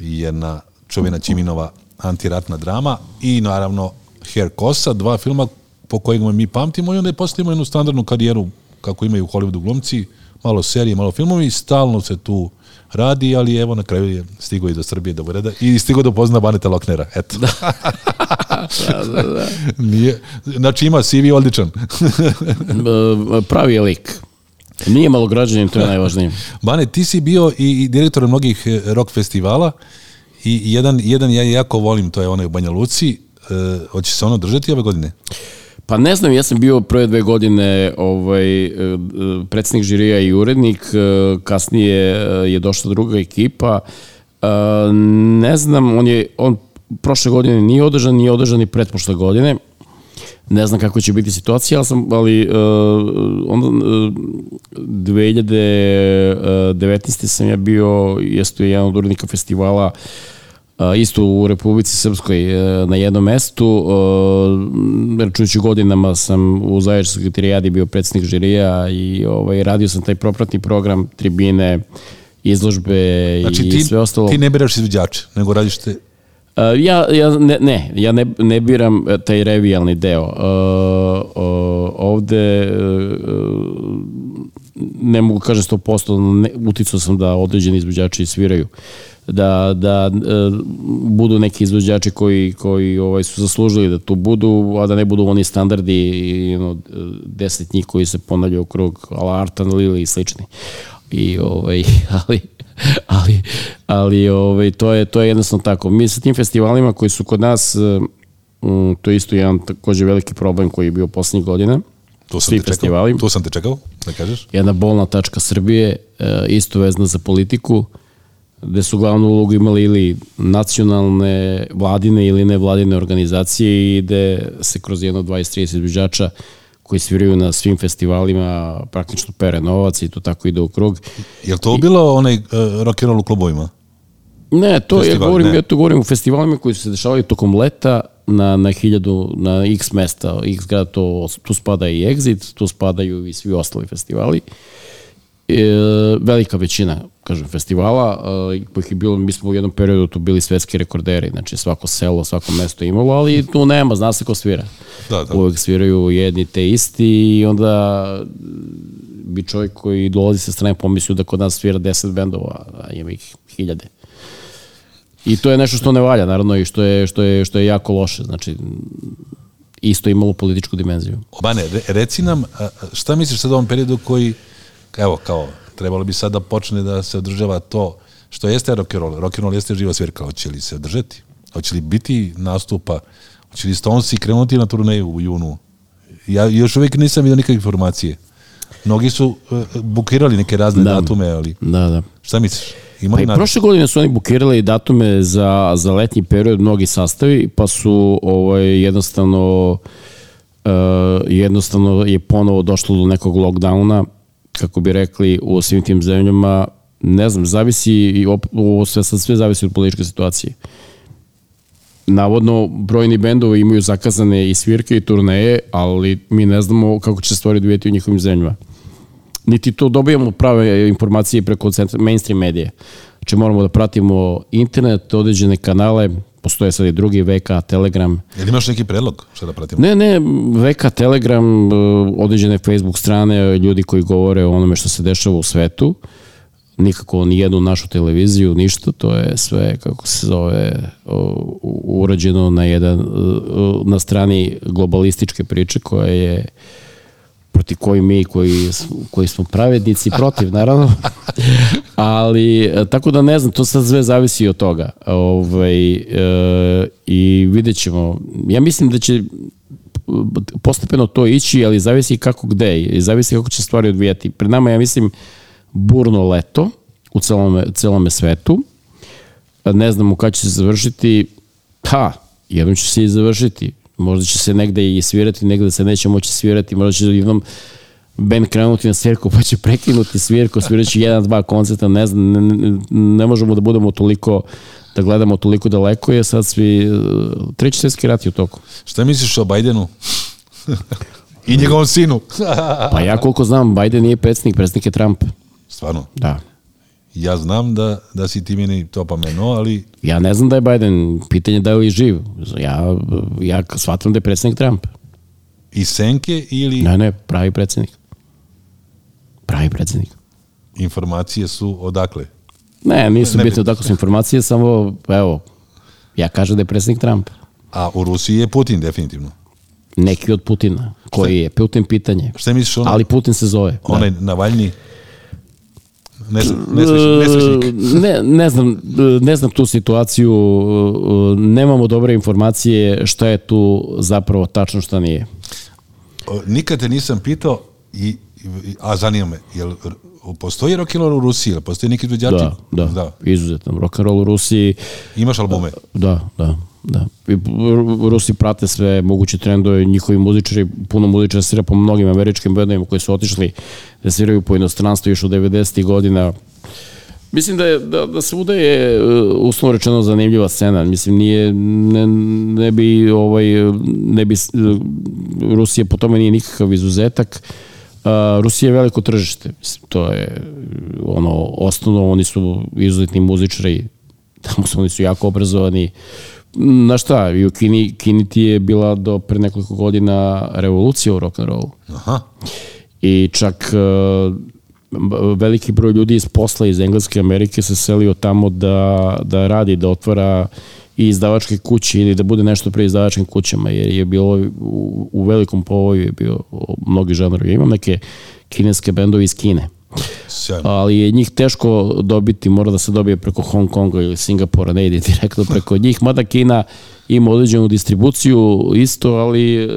i jedna čuvena Čiminova antiratna drama i naravno Hair Kosa, dva filma po kojima mi pamtimo i onda je posle imao jednu standardnu karijeru kako imaju u Hollywoodu glumci, malo serije, malo filmovi, stalno se tu radi, ali evo na kraju je stigao i do Srbije do ureda i stigao da upozna Baneta Loknera, eto. da, da, da. Nije, znači ima CV odličan. Pravi je lik. Nije malograđanin, to je najvažnije. Bane, ti si bio i, i direktor mnogih e, rock festivala i jedan, jedan ja jako volim, to je onaj u Banja Luci. E, hoće se ono držati ove godine? Pa ne znam, ja sam bio prve dve godine ovaj, e, e, predsednik žirija i urednik, e, kasnije je došla druga ekipa. Ne znam, on je, on prošle godine nije održan, nije održan i pretprošle godine. Ne znam kako će biti situacija, ali, sam, ali onda uh, 2019. sam ja bio, jesto je jedan od urednika festivala isto u Republici Srpskoj e, na jednom mestu. E, Račujući godinama sam u Zajedničkoj sekretarijadi bio predsednik žirija i ovaj, radio sam taj propratni program, tribine, izložbe Znači i ti, sve ostalo. ti ne biraš izvođače, nego radiš te... Uh, ja, ja ne, ne, ja ne, ne biram e, taj revijalni deo. Uh, uh, ovde uh, ne mogu kažem 100%, ne, uticao sam da određeni izvođači sviraju. Da, da uh, budu neki izvođači koji, koji ovaj, su zaslužili da tu budu, a da ne budu oni standardi i ono, deset njih koji se ponavljaju u krug, ala Artan Lili i slični. I, ovaj, ali, ali, ali ovaj, to, je, to je jednostavno tako. Mi sa tim festivalima koji su kod nas, um, to je isto jedan takođe veliki problem koji je bio poslednjih godina, Tu sam svi te čekao, tu sam te čekao, da kažeš. jedna bolna tačka Srbije, e, isto vezna za politiku, gde su glavnu ulogu imali ili nacionalne, vladine ili nevladine organizacije i gde se kroz jedno 20-30 izvođača koji sviraju na svim festivalima praktično pere novac i to tako ide u krug. Je li to bilo onaj uh, rock and roll u klubovima? Ne, to Festival, ja govorim, ne. ja to govorim u festivalima koji su se dešavali tokom leta na, na hiljadu, na x mesta, x grada, to, tu spada i Exit, tu spadaju i svi ostali festivali. E, velika većina, kažem, festivala, kojih je bilo, mi smo u jednom periodu tu bili svetski rekorderi, znači svako selo, svako mesto imalo, ali tu nema, zna se ko svira. Da, da. Uvek sviraju jedni te isti i onda bi čovjek koji dolazi sa strane pomislio da kod nas svira 10 bendova, a ima ih hiljade. I to je nešto što ne valja, naravno, i što je, što je, što je jako loše. Znači, isto imalo političku dimenziju. Bane, re, reci nam, šta misliš sad o ovom periodu koji, evo, kao, trebalo bi sad da počne da se održava to što jeste rock and roll. Rock and roll jeste živa svirka, hoće li se održati? Hoće li biti nastupa? Hoće li Stonesi krenuti na turneju u junu? Ja još uvijek nisam vidio nikakve informacije. Mnogi su uh, bukirali neke razne Da. datume, ali Da, da. šta misliš? Ima Pa i prošle godine su oni bukirali datume za, za letnji period, mnogi sastavi, pa su ovaj, jednostavno uh, jednostavno je ponovo došlo do nekog lockdowna, kako bi rekli, u svim tim zemljama, ne znam, zavisi i op, ovo sve, sve zavisi od političke situacije. Navodno, brojni bendovi imaju zakazane i svirke i turneje, ali mi ne znamo kako će se stvari dovijeti u njihovim zemljama niti to dobijamo prave informacije preko mainstream medije. Znači moramo da pratimo internet, određene kanale, postoje sad i drugi VK, Telegram. Jel imaš neki predlog? Šta da pratimo? Ne, ne, VK, Telegram, eh, određene Facebook strane, ljudi koji govore o onome što se dešava u svetu. Nikako ni jednu našu televiziju, ništa, to je sve, kako se zove, urađeno na, jedan, eh, na strani globalističke priče koja je protiv koji mi koji, koji smo pravednici protiv naravno. Ali e, tako da ne znam to sad sve zavisi od toga. Ovaj, e, i vidjet ćemo. Ja mislim da će postepeno to ići ali zavisi kako gde i zavisi kako će stvari odvijati. Pred nama ja mislim burno leto u celome, celome svetu. Ne znamo kada će se završiti. Ha, jednom će se i završiti možda će se negde i svirati negde se neće moći svirati možda će jednom band krenuti na svirku pa će prekinuti svirku sviraći jedan, dva koncerta ne znam, ne, ne, ne možemo da budemo toliko da gledamo toliko daleko je sad svi e, treći svjetski rat je u toku Šta misliš o Bajdenu? I njegovom sinu? pa ja koliko znam Biden nije predsjednik, predsjednik je Trump Stvarno. da Ja znam da, da si ti meni to pomenuo, ali Ja ne znam da je Biden, pitanje da je li živ. Ja, ja shvatam da je predsjednik Trump. i senke ili Ne, ne, pravi predsjednik. Pravi predsjednik. informacije su odakle? Ne, nisu Ne bitne tako su informacije, samo, evo, ja kažem da je predsjednik Trump. A u Rusiji je Putin definitivno. Neki od Putina. Koji je? Putin pitanje. Šta misliš ono? Ali Putin se zove. Onaj Navalni? Nesre, nesrećnik, nesrećnik. E, Ne, ne znam, ne znam tu situaciju, e, nemamo dobre informacije šta je tu zapravo tačno šta nije. O, Nikad te nisam pitao, i, a zanima me, jel postoji rock and roll u Rusiji, jel postoji neki izvođači? Da, da, da. da. izuzetno. Rock and roll u Rusiji, Imaš albume? Da, da, da. I Ru- Rusi prate sve moguće trendove, njihovi muzičari, puno muzičara svira po mnogim američkim bendovima koji su otišli da sviraju po inostranstvu još u 90. godina. Mislim da je da, da svuda je uh, uslovno rečeno zanimljiva scena. Mislim nije ne, ne bi ovaj ne bi uh, Rusija po tome nije nikakav izuzetak. Uh, Rusija je veliko tržište. Mislim, to je ono osnovno oni su izuzetni muzičari. Tamo su oni su jako obrazovani. Na šta, i u Kini, Kini ti je bila do pre nekoliko godina revolucija u rock'n'rollu. Aha. I čak uh, veliki broj ljudi iz posla iz Engleske Amerike se selio tamo da, da radi, da otvara i izdavačke kuće ili da bude nešto pre izdavačkim kućama, jer je bilo u, u velikom povoju je bio mnogi žanrovi. Imam neke kineske bendovi iz Kine, Sjajno. ali je njih teško dobiti, mora da se dobije preko Hong Konga ili Singapura, ne ide direktno preko njih, mada Kina ima određenu distribuciju isto, ali e,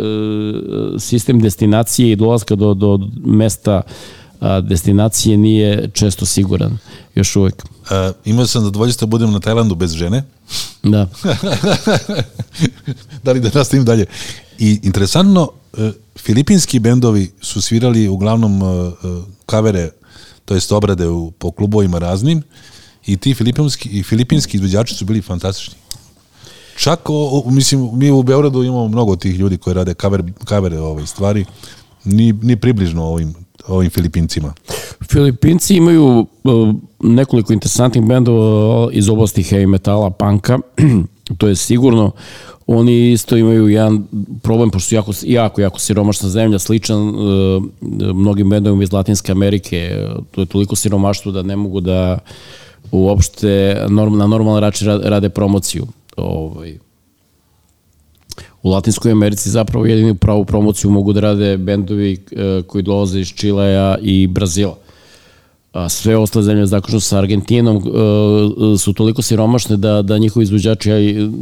sistem destinacije i dolaska do, do mesta a, destinacije nije često siguran, još uvek. E, imao sam da budem na Tajlandu bez žene. Da. da li da nastavim dalje. I interesantno, e, filipinski bendovi su svirali uglavnom e, e, kavere, to jest obrade u, po klubovima raznim i ti filipinski, i filipinski izvođači su bili fantastični. Čak, o, o, mislim, mi u Beogradu imamo mnogo tih ljudi koji rade kaver, kavere ove stvari, ni, ni približno ovim, ovim Filipincima. Filipinci imaju nekoliko interesantnih bendova iz oblasti heavy metala, panka, to je sigurno. Oni isto imaju jedan problem, pošto su jako, jako, jako siromašna zemlja, sličan uh, mnogim bendovima iz Latinske Amerike. To je toliko siromaštvo da ne mogu da uopšte norm, na normalan račin rade promociju. Ovaj, u Latinskoj Americi zapravo jedinu pravu promociju mogu da rade bendovi e, koji dolaze iz Čileja i Brazila. A sve ostale zemlje, zaključno sa Argentinom, e, su toliko siromašne da, da njihovi izvođači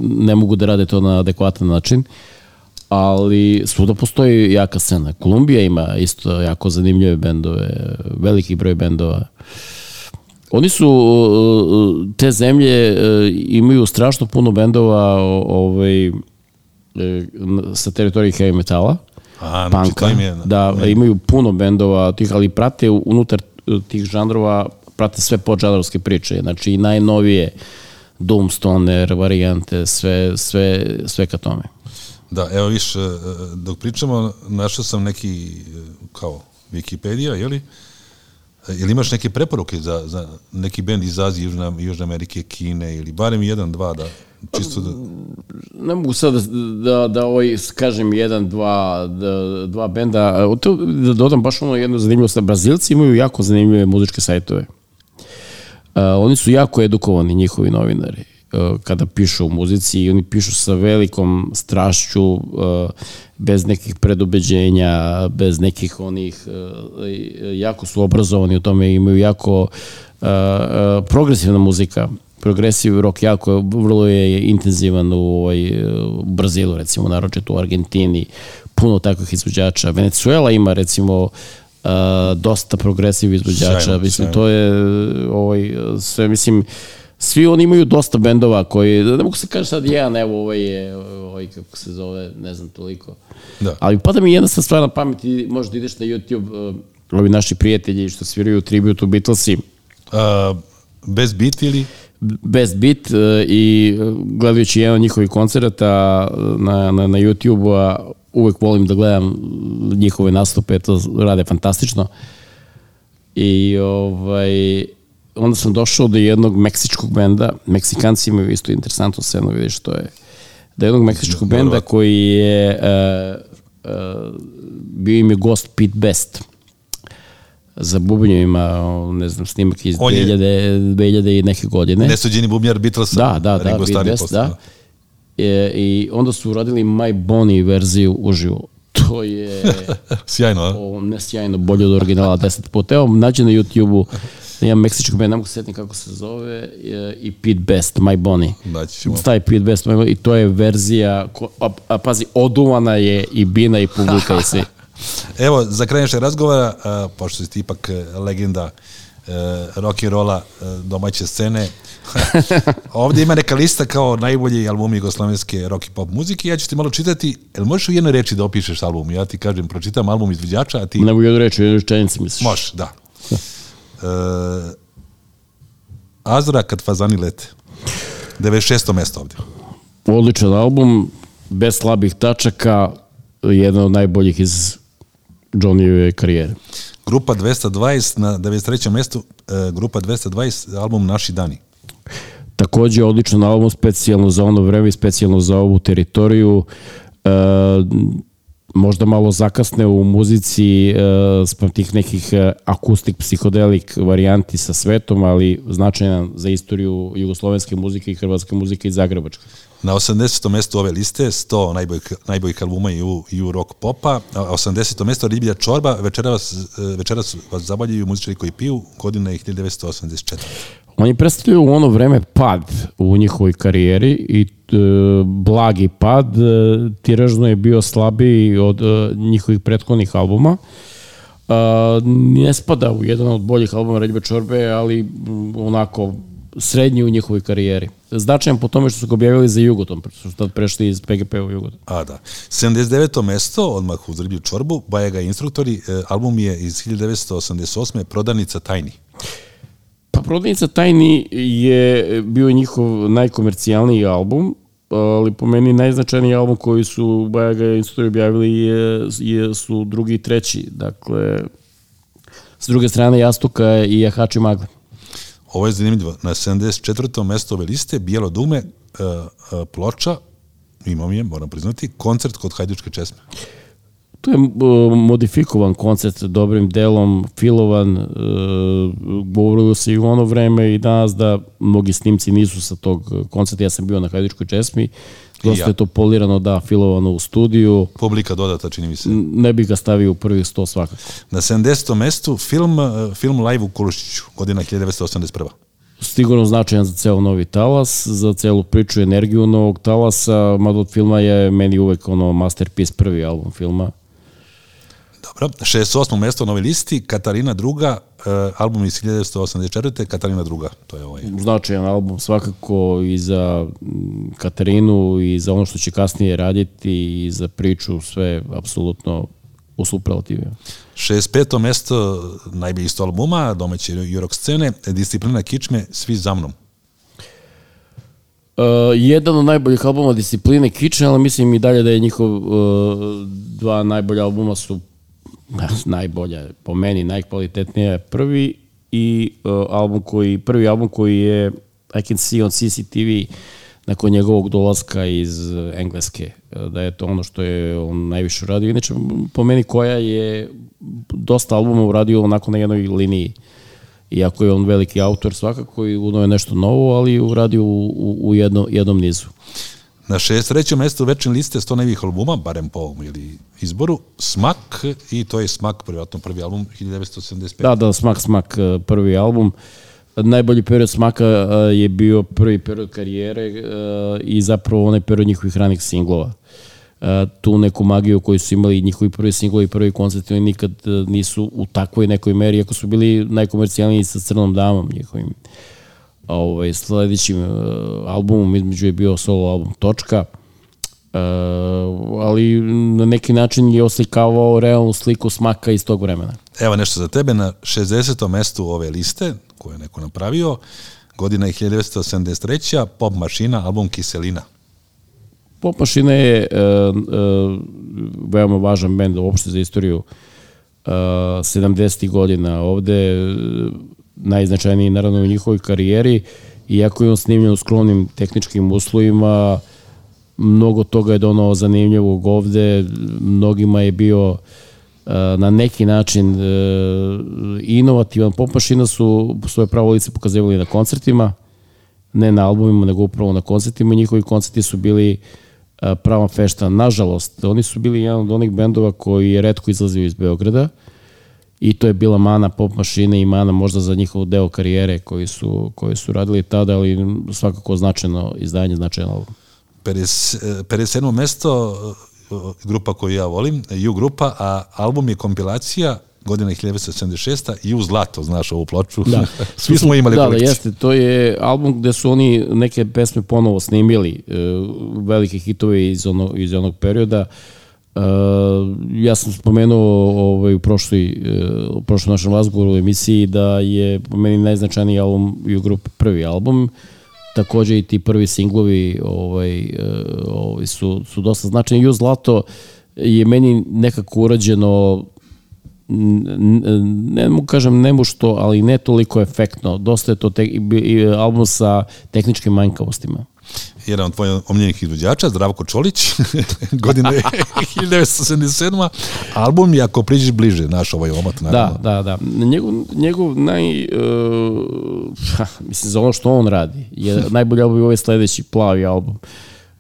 ne mogu da rade to na adekvatan način ali svuda postoji jaka scena. Kolumbija ima isto jako zanimljive bendove, veliki broj bendova. Oni su, e, te zemlje imaju strašno puno bendova ovaj, sa teritorije heavy metala, A, znači, panka, to im je- da imaju puno bendova tih, ali prate unutar tih žanrova, prate sve podžanrovske priče, znači i najnovije Doomstoner, varijante, sve, sve, sve ka tome. Da, evo viš, e, dok pričamo, našao sam neki, e, kao, Wikipedia? E, Jel imaš neke preporuke za, za neki bend iz Azije, Južne, Južne Amerike, Kine ili barem jedan, dva, da čisto da... Ne mogu sad da, da, da ovaj, kažem jedan, dva, da, dva benda, to, da dodam baš ono jedno zanimljivo, da Brazilci imaju jako zanimljive muzičke sajtove. Uh, oni su jako edukovani, njihovi novinari, uh, kada pišu o muzici i oni pišu sa velikom strašću, uh, bez nekih predubeđenja, bez nekih onih, jako su obrazovani u tome, imaju jako progresivna muzika, progresiv rock jako vrlo je intenzivan u, ovaj, u Brazilu recimo naročito u Argentini. Puno takvih izvođača. Venezuela ima recimo uh, dosta progresiv izvođača. Sjajno, mislim sjajno. to je ovaj sve mislim svi oni imaju dosta bendova koji ne mogu se kaže sad jedan evo ovaj je ovaj kako se zove ne znam toliko. Da. ali pada mi jedna stvar na pamet i možda ideš na YouTube uh, ovi naši prijatelji što sviraju tribute u Beatlesi. A, bez bit ili... Best Beat e, i e, gledajući jedan od njihovih koncerata e, na, na, na YouTube-u, a uvek volim da gledam njihove nastupe, to rade fantastično. I ovaj, onda sam došao do jednog meksičkog benda, Meksikanci imaju isto interesantnu scenu, vidiš što je, do jednog meksičkog benda koji je uh, uh, bio im je gost Pete Best za bubanjevima, ne znam, snimak iz On je- 2000, 2000 i neke godine. Nesuđeni bubnjar Beatlesa. Da, da, da, Ringo Beat Starr je Best, postao, da. E, I onda su uradili My Bonnie verziju uživo. To je Sjajno, a? o, ne sjajno bolje od originala 10 puta. Evo, nađe na YouTube-u jedan meksičkog band, ne mogu se setiti kako se zove, e, i Pete Best, My Bonnie. Naći ćemo. Stavi Pete Best, My Bonnie, i to je verzija, ko, a, a, pazi, oduvana je i bina i publika i svi. Evo, za kraj našeg razgovora, a, pošto si ti ipak e, legenda e, rock and rolla e, domaće scene, ovdje ima neka lista kao najbolji albumi jugoslovenske rock i pop muzike, ja ću ti malo čitati, jel možeš u jednoj reči da opišeš album? Ja ti kažem, pročitam album izvođača, a ti... Ne mogu jednu reći, jednu rečenicu misliš. Može, da. E, Azra kad fazani lete. 96. mesto ovdje. Odličan album, bez slabih tačaka, jedan od najboljih iz Johnnyjeve karijere. Grupa 220 na 93. mestu, e, grupa 220, album Naši dani. Takođe odličan album, specijalno za ono vreme i specijalno za ovu teritoriju. E, možda malo zakasne u muzici e, sprem tih nekih e, akustik, psihodelik varijanti sa svetom, ali značajan za istoriju jugoslovenske muzike i hrvatske muzike i zagrebačke. Na 80. mestu ove liste 100 najboljih, najboljih albuma i u, i u rock popa. A 80. mesto Riblja čorba, večeras, večeras vas zabavljaju muzičari koji piju, godina je 1984. Oni predstavljaju u ono vreme pad u njihovoj karijeri i e, blagi pad, e, tiražno je bio slabiji od e, njihovih prethodnih albuma. E, ne spada u jedan od boljih albuma Redbe Čorbe, ali onako srednji u njihovoj karijeri. Značajan po tome što su ga objavili za Jugoton, što su tad prešli iz PGP u Jugoton. A da. 79. mesto, odmah uz Riblju čorbu, Bajaga instruktori, e, album je iz 1988. Prodanica tajni. Pa Prodavnica tajni je bio njihov najkomercijalniji album, ali po meni najznačajniji album koji su Bajaga instruktori objavili je, je, su drugi i treći. Dakle, s druge strane Jastuka i Jahači Magle. Ovo je zanimljivo. Na 74. mesto ove liste, Bijelo dume, e, e, ploča, imam je, moram priznati, koncert kod Hajdučke česme. To je uh, modifikovan koncert dobrim delom, filovan, uh, govorilo se i u ono vreme i danas da mnogi snimci nisu sa tog koncerta, ja sam bio na Hajdučkoj česmi, dosta ja. je to polirano, da, filovano u studiju, Publika dodata, čini mi se. ne bih ga stavio u prvih 100 svakako. Na 70. mestu film, e, film live u Kulušiću, godina 1981. Sigurno značajan za ceo novi talas, za celu priču energiju novog talasa, mada od filma je meni uvek ono masterpiece prvi album filma. Dobro. 68. mesto na ovoj listi, Katarina druga, e, album iz 1984. Katarina druga. To je ovaj. značajan album svakako i za mm, Katarinu i za ono što će kasnije raditi i za priču sve apsolutno u superlativu. 65. mesto najbolji isto albuma, domaće jurok scene, disciplina kičme, svi za mnom. Uh, jedan od najboljih albuma discipline Kitchen, ali mislim i dalje da je njihov uh, dva najbolja albuma su najbolja, po meni najkvalitetnija je prvi i uh, album koji, prvi album koji je I Can See on CCTV nakon njegovog dolaska iz Engleske, uh, da je to ono što je on najviše uradio. Inače, po meni koja je dosta albuma uradio onako na jednoj liniji. Iako je on veliki autor svakako i uno je nešto novo, ali uradio u, u, u jedno, jednom nizu. Na 63. mesto večne liste 100 najboljih albuma, barem po ovom ili izboru, Smak, i to je Smak, privatno prvi album 1975. Da, da, Smak, Smak, eh, prvi album. Najbolji period Smaka eh, je bio prvi period karijere eh, i zapravo onaj period njihovih ranih singlova. Tu neku magiju koju su imali njihovi prvi singlovi i prvi koncerti, oni nikad nisu u takvoj nekoj meri, ako su bili najkomercijalniji sa Crnom damom njihovim. Ovaj, sledećim albumom između je bio solo album Točka, Uh, ali na neki način je oslikavao realnu sliku smaka iz tog vremena. Evo nešto za tebe, na 60. mestu ove liste, koje je neko napravio, godina je 1973. Pop mašina, album Kiselina. Pop mašina je uh, uh, veoma važan bend uopšte za istoriju uh, 70. godina. Ovde uh, najznačajniji naravno u njihovoj karijeri, iako je on snimljen u skromnim tehničkim uslovima, mnogo toga je donao zanimljivog ovde, mnogima je bio uh, na neki način uh, inovativan. Pop mašina su svoje pravo lice pokazivali na koncertima, ne na albumima, nego upravo na koncertima. Njihovi koncerti su bili uh, prava fešta. Nažalost, oni su bili jedan od onih bendova koji je redko izlazio iz Beograda i to je bila mana pop mašine i mana možda za njihov deo karijere koji su, koji su radili tada, ali svakako značajno izdanje, značajno album. 50, 57. mesto grupa koju ja volim, U grupa, a album je kompilacija godina 1976. i u zlato, znaš ovu ploču. Da. Svi smo imali da, da, kolekciju. jeste. To je album gde su oni neke pesme ponovo snimili, e, velike hitove iz, ono, iz onog perioda. Ja sam spomenuo ovaj, u, prošloj, e, u prošlom našem razgovoru u emisiji da je po meni najznačajniji album u grupi prvi album. Takođe i ti prvi singlovi ovaj, e, ovaj, su, su dosta značajni. Ju Zlato je meni nekako urađeno ne mogu kažem nemu što, ali ne toliko efektno. Dosta je to te, album sa tehničkim manjkavostima. Jedan od tvojih omiljenih izvođača, Zdravko Čolić, godine 1977. Album je Ako priđeš bliže, naš ovaj omat, naravno. Da, da, da. Njegov, njegov naj... Uh, ha, mislim, za ono što on radi, je najbolji album je ovaj sledeći plavi album.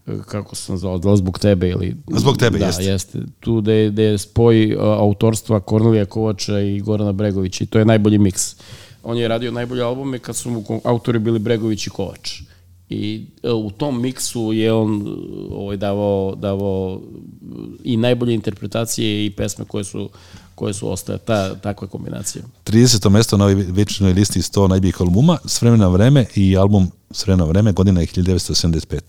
E, Kako sam zvao, da zbog tebe ili... Zbog tebe, da, jeste. jeste. Tu da je, da je spoj uh, autorstva Kornelija Kovača i Gorana Bregovića i to je najbolji miks. On je radio najbolje albume kad su mu autori bili Bregović i Kovač. I e, u tom miksu je on e, ovaj, davao, davao i najbolje interpretacije i pesme koje su koje su ostaje, ta, takva kombinacija. 30. mesto na ovoj večernoj listi 100 najboljih albuma, S vremena na vreme i album S vremena na vreme, godina je 1975.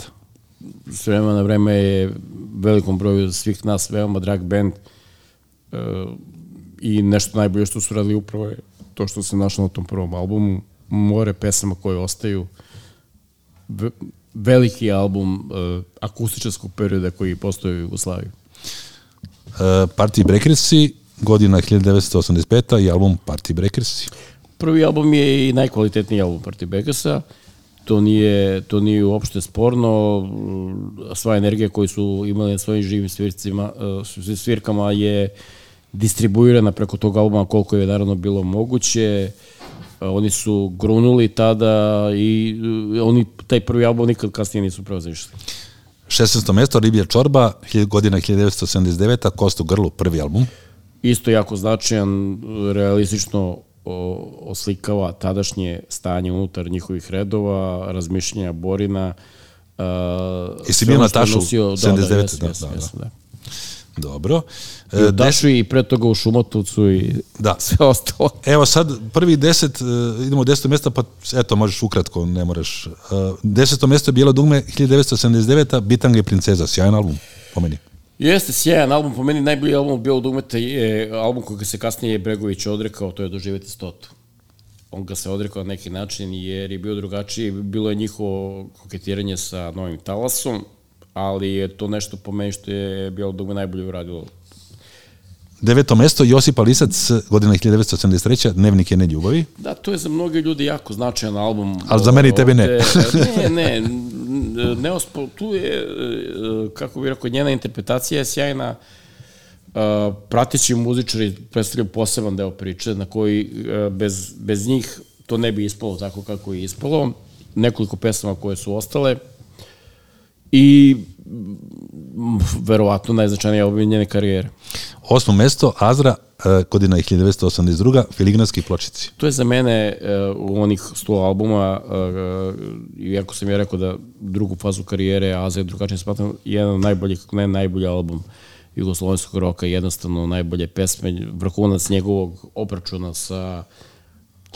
S vremena na vreme je velikom broju svih nas veoma drag band e, i nešto najbolje što su radili upravo je to što se našlo na tom prvom albumu. More pesama koje ostaju. Ve, veliki album e, akustičarskog perioda koji postoji u Jugoslaviji. Uh, Party Breakersi, godina 1985. i album Party Breakersi. Prvi album je i najkvalitetniji album Party Beckersa. To nije, to nije uopšte sporno. Sva energija koju su imali na svojim živim svircima, eh, svirkama je distribuirana preko tog albuma koliko je naravno bilo moguće. Eh, Oni su grunuli tada i eh, oni taj prvi album nikad kasnije nisu preozišli. 16. mesto, Ribija čorba, godina 1979. Kost u grlu, prvi album. isto jako značajan, realistično o, oslikava tadašnje stanje unutar njihovih redova, razmišljanja Borina. Uh, Jesi sve bio na Tašu? nosio- 79, Da, da, da, da, da. da. Dobro. I E, u Tašu i pre toga u Šumatovcu i Da. sve ostalo. Evo sad, prvi deset, e, idemo u deseto mjesto, pa eto, možeš ukratko, ne moraš. E, Deseto mjesto je Bijelo dugme, 1979. Bitanga i princeza, sjajan album, po meni. Jeste sjajan album, po meni najbolji album u Dugmeta je album koji se kasnije Bregović odrekao, to je Doživjeti stotu. On ga se odrekao na neki način jer je bio drugačiji, bilo je njihovo koketiranje sa novim talasom, ali je to nešto po meni što je bilo Dugme najbolje uradilo. Deveto mjesto, Josipa Lisac, godina 1973. Dnevnik jedne ljubavi. Da, to je za mnoge ljudi jako značajan album. Ali za mene i tebe ne. Ne, ne, neospo, tu je, e, kako bih rekao, njena interpretacija je sjajna. Uh, prateći muzičari predstavljaju poseban deo priče na koji e, bez, bez njih to ne bi ispalo tako kako je ispalo. Nekoliko pesama koje su ostale i mm, verovatno najznačajniji album njene karijere. Osmo mjesto, Azra, e, godina 1982. Filigranski pločici. To je za mene uh, u onih 100 albuma, uh, iako sam ja rekao da drugu fazu karijere Aza je drugačije smatram, jedan od najboljih, ne najbolji album jugoslovenskog roka, jednostavno najbolje pesme, vrhunac njegovog obračuna sa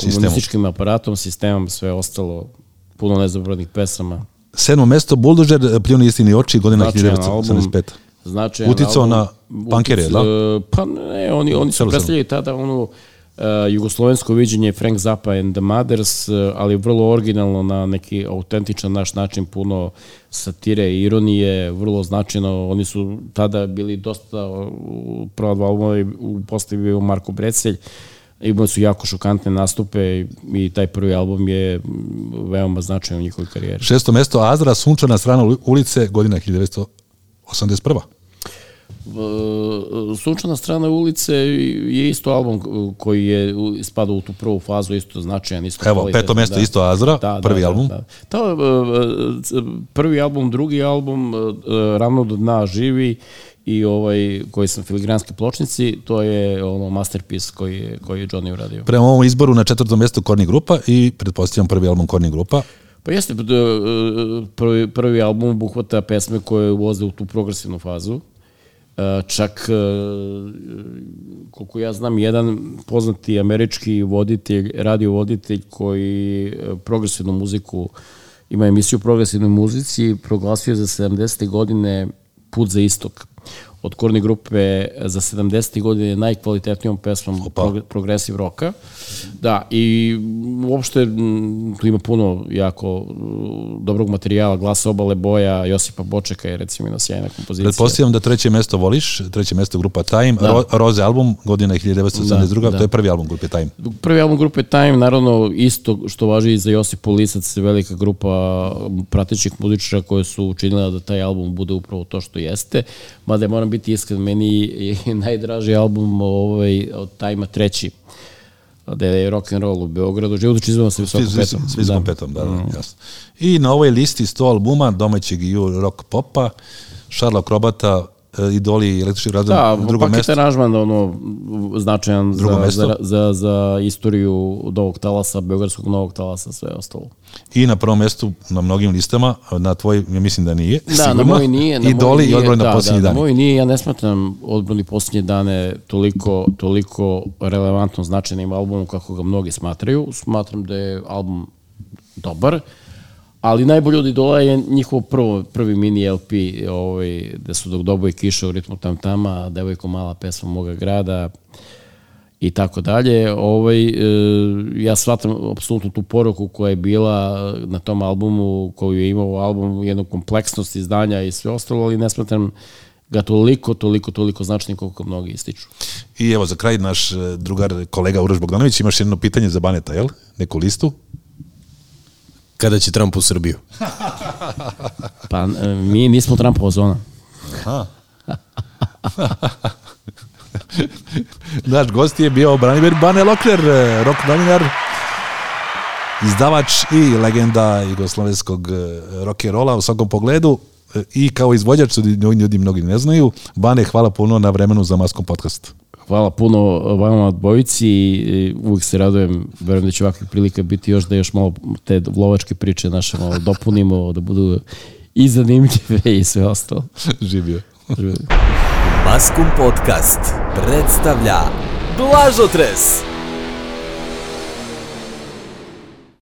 komunističkim aparatom, sistemom, sve ostalo, puno nezabrodnih pesama. Sedmo mjesto, Buldožer, Pljuni istini oči, godina Značajan album. 1985. Značajan Uticao na punkere, da? Utic- Pa ne, oni, oni su predstavljali tada onu uh, jugoslovensko viđenje Frank Zappa and the Mothers, uh, ali vrlo originalno na neki autentičan naš način, puno satire i ironije, vrlo značajno. Oni su tada bili dosta u prva dva albuma u postavi bio Marko Brecelj, imali su jako šokantne nastupe i, taj prvi album je mm, veoma značajan u njihovoj karijeri. Šesto mjesto, Azra, Sunčana strana uli- ulice, godina 1981. Uh, Sunčana strana ulice je isto album koji je u- spada u tu prvu fazu, isto značajan, isto Evo, kvalitetan, peto mjesto isto Azra, prvi album. Da, da. Da, uh, prvi album, drugi album, Ravno do dna živi i ovaj koji sam filigranski pločnici, to je ono masterpiece koji je, koji je Johnny uradio. Prema ovom izboru na četvrtom mjestu Korni grupa i pretpostavljam prvi album Korni grupa. Pa jeste, prvi, prvi album obuhvata pesme koje ulaze u tu progresivnu fazu. Čak, e, koliko ja znam, jedan poznati američki voditelj, radio voditelj koji e, progresivnu muziku, ima emisiju o progresivnoj muzici, proglasio za 70. godine Put za istok. Od Korni grupe za 70. godine najkvalitetnijom pesmom Opa. prog progresiv roka. Da, i uopšte tu ima puno jako dobrog materijala, glasa obale boja, Josipa Bočeka je recimo jedna sjajna kompozicija. Pretpostavljam da treće mesto voliš, treće mesto grupa Time, Ro, Roze album, godina 1982, Da, da. to je prvi album grupe Time. Prvi album grupe Time, naravno isto što važi i za Josip Lisac, velika grupa pratećih muzičara koje su učinila da taj album bude upravo to što jeste. Mada je, moram biti iskren, meni je najdraži album ovaj, od Time-a treći da je rock and roll u Beogradu. Život izvano sa visokom petom. svi, svi petom, da, da, jasno. I na ovoj listi 100 albuma domaćeg i rock popa, Šarla Krobata, idoli električnih razreda Da, na drugom mestu. aranžman ono, značajan za, mesto. za, za, za istoriju novog talasa, beogradskog novog talasa, sve ostalo. I na prvom mestu na mnogim listama, na tvoj, ja mislim da nije, Da, sigurno. na moj nije. Na Idoli i odbroj na da, posljednji da, dan. Na moj nije, ja ne smatram odbrani posljednje dane toliko, toliko relevantno značajnim albumom kako ga mnogi smatraju. Smatram da je album dobar, ali najbolji od idola je njihov prvo, prvi mini LP, ovaj, gde su dok doboj kiša u ritmu tam tama, devojko mala pesma moga grada, i tako dalje. Ovaj, e, ja shvatam apsolutno tu poruku koja je bila na tom albumu, koju je imao album, jednu kompleksnost izdanja i sve ostalo, ali ne smatram ga toliko, toliko, toliko značajnim koliko mnogi ističu. I evo za kraj naš e, drugar kolega Uroš Bogdanović, imaš jedno pitanje za Baneta, jel? Neku listu? Kada će Trump u Srbiju? Pa e, mi nismo Trumpova zona. Naš gost je bio Branimir Bane Lokler, e, rock novinar, izdavač i legenda jugoslovenskog e, rock and rolla u svakom pogledu i kao izvođač, ljudi mnogi ne znaju. Bane, hvala puno na vremenu za Maskom podcast. Hvala puno vama dvojici i uvijek se radujem, verujem da će ovakvih prilika biti još da još malo te lovačke priče naše malo dopunimo, da budu i zanimljive i sve ostalo. Živio. Maskum Podcast predstavlja Blažotres.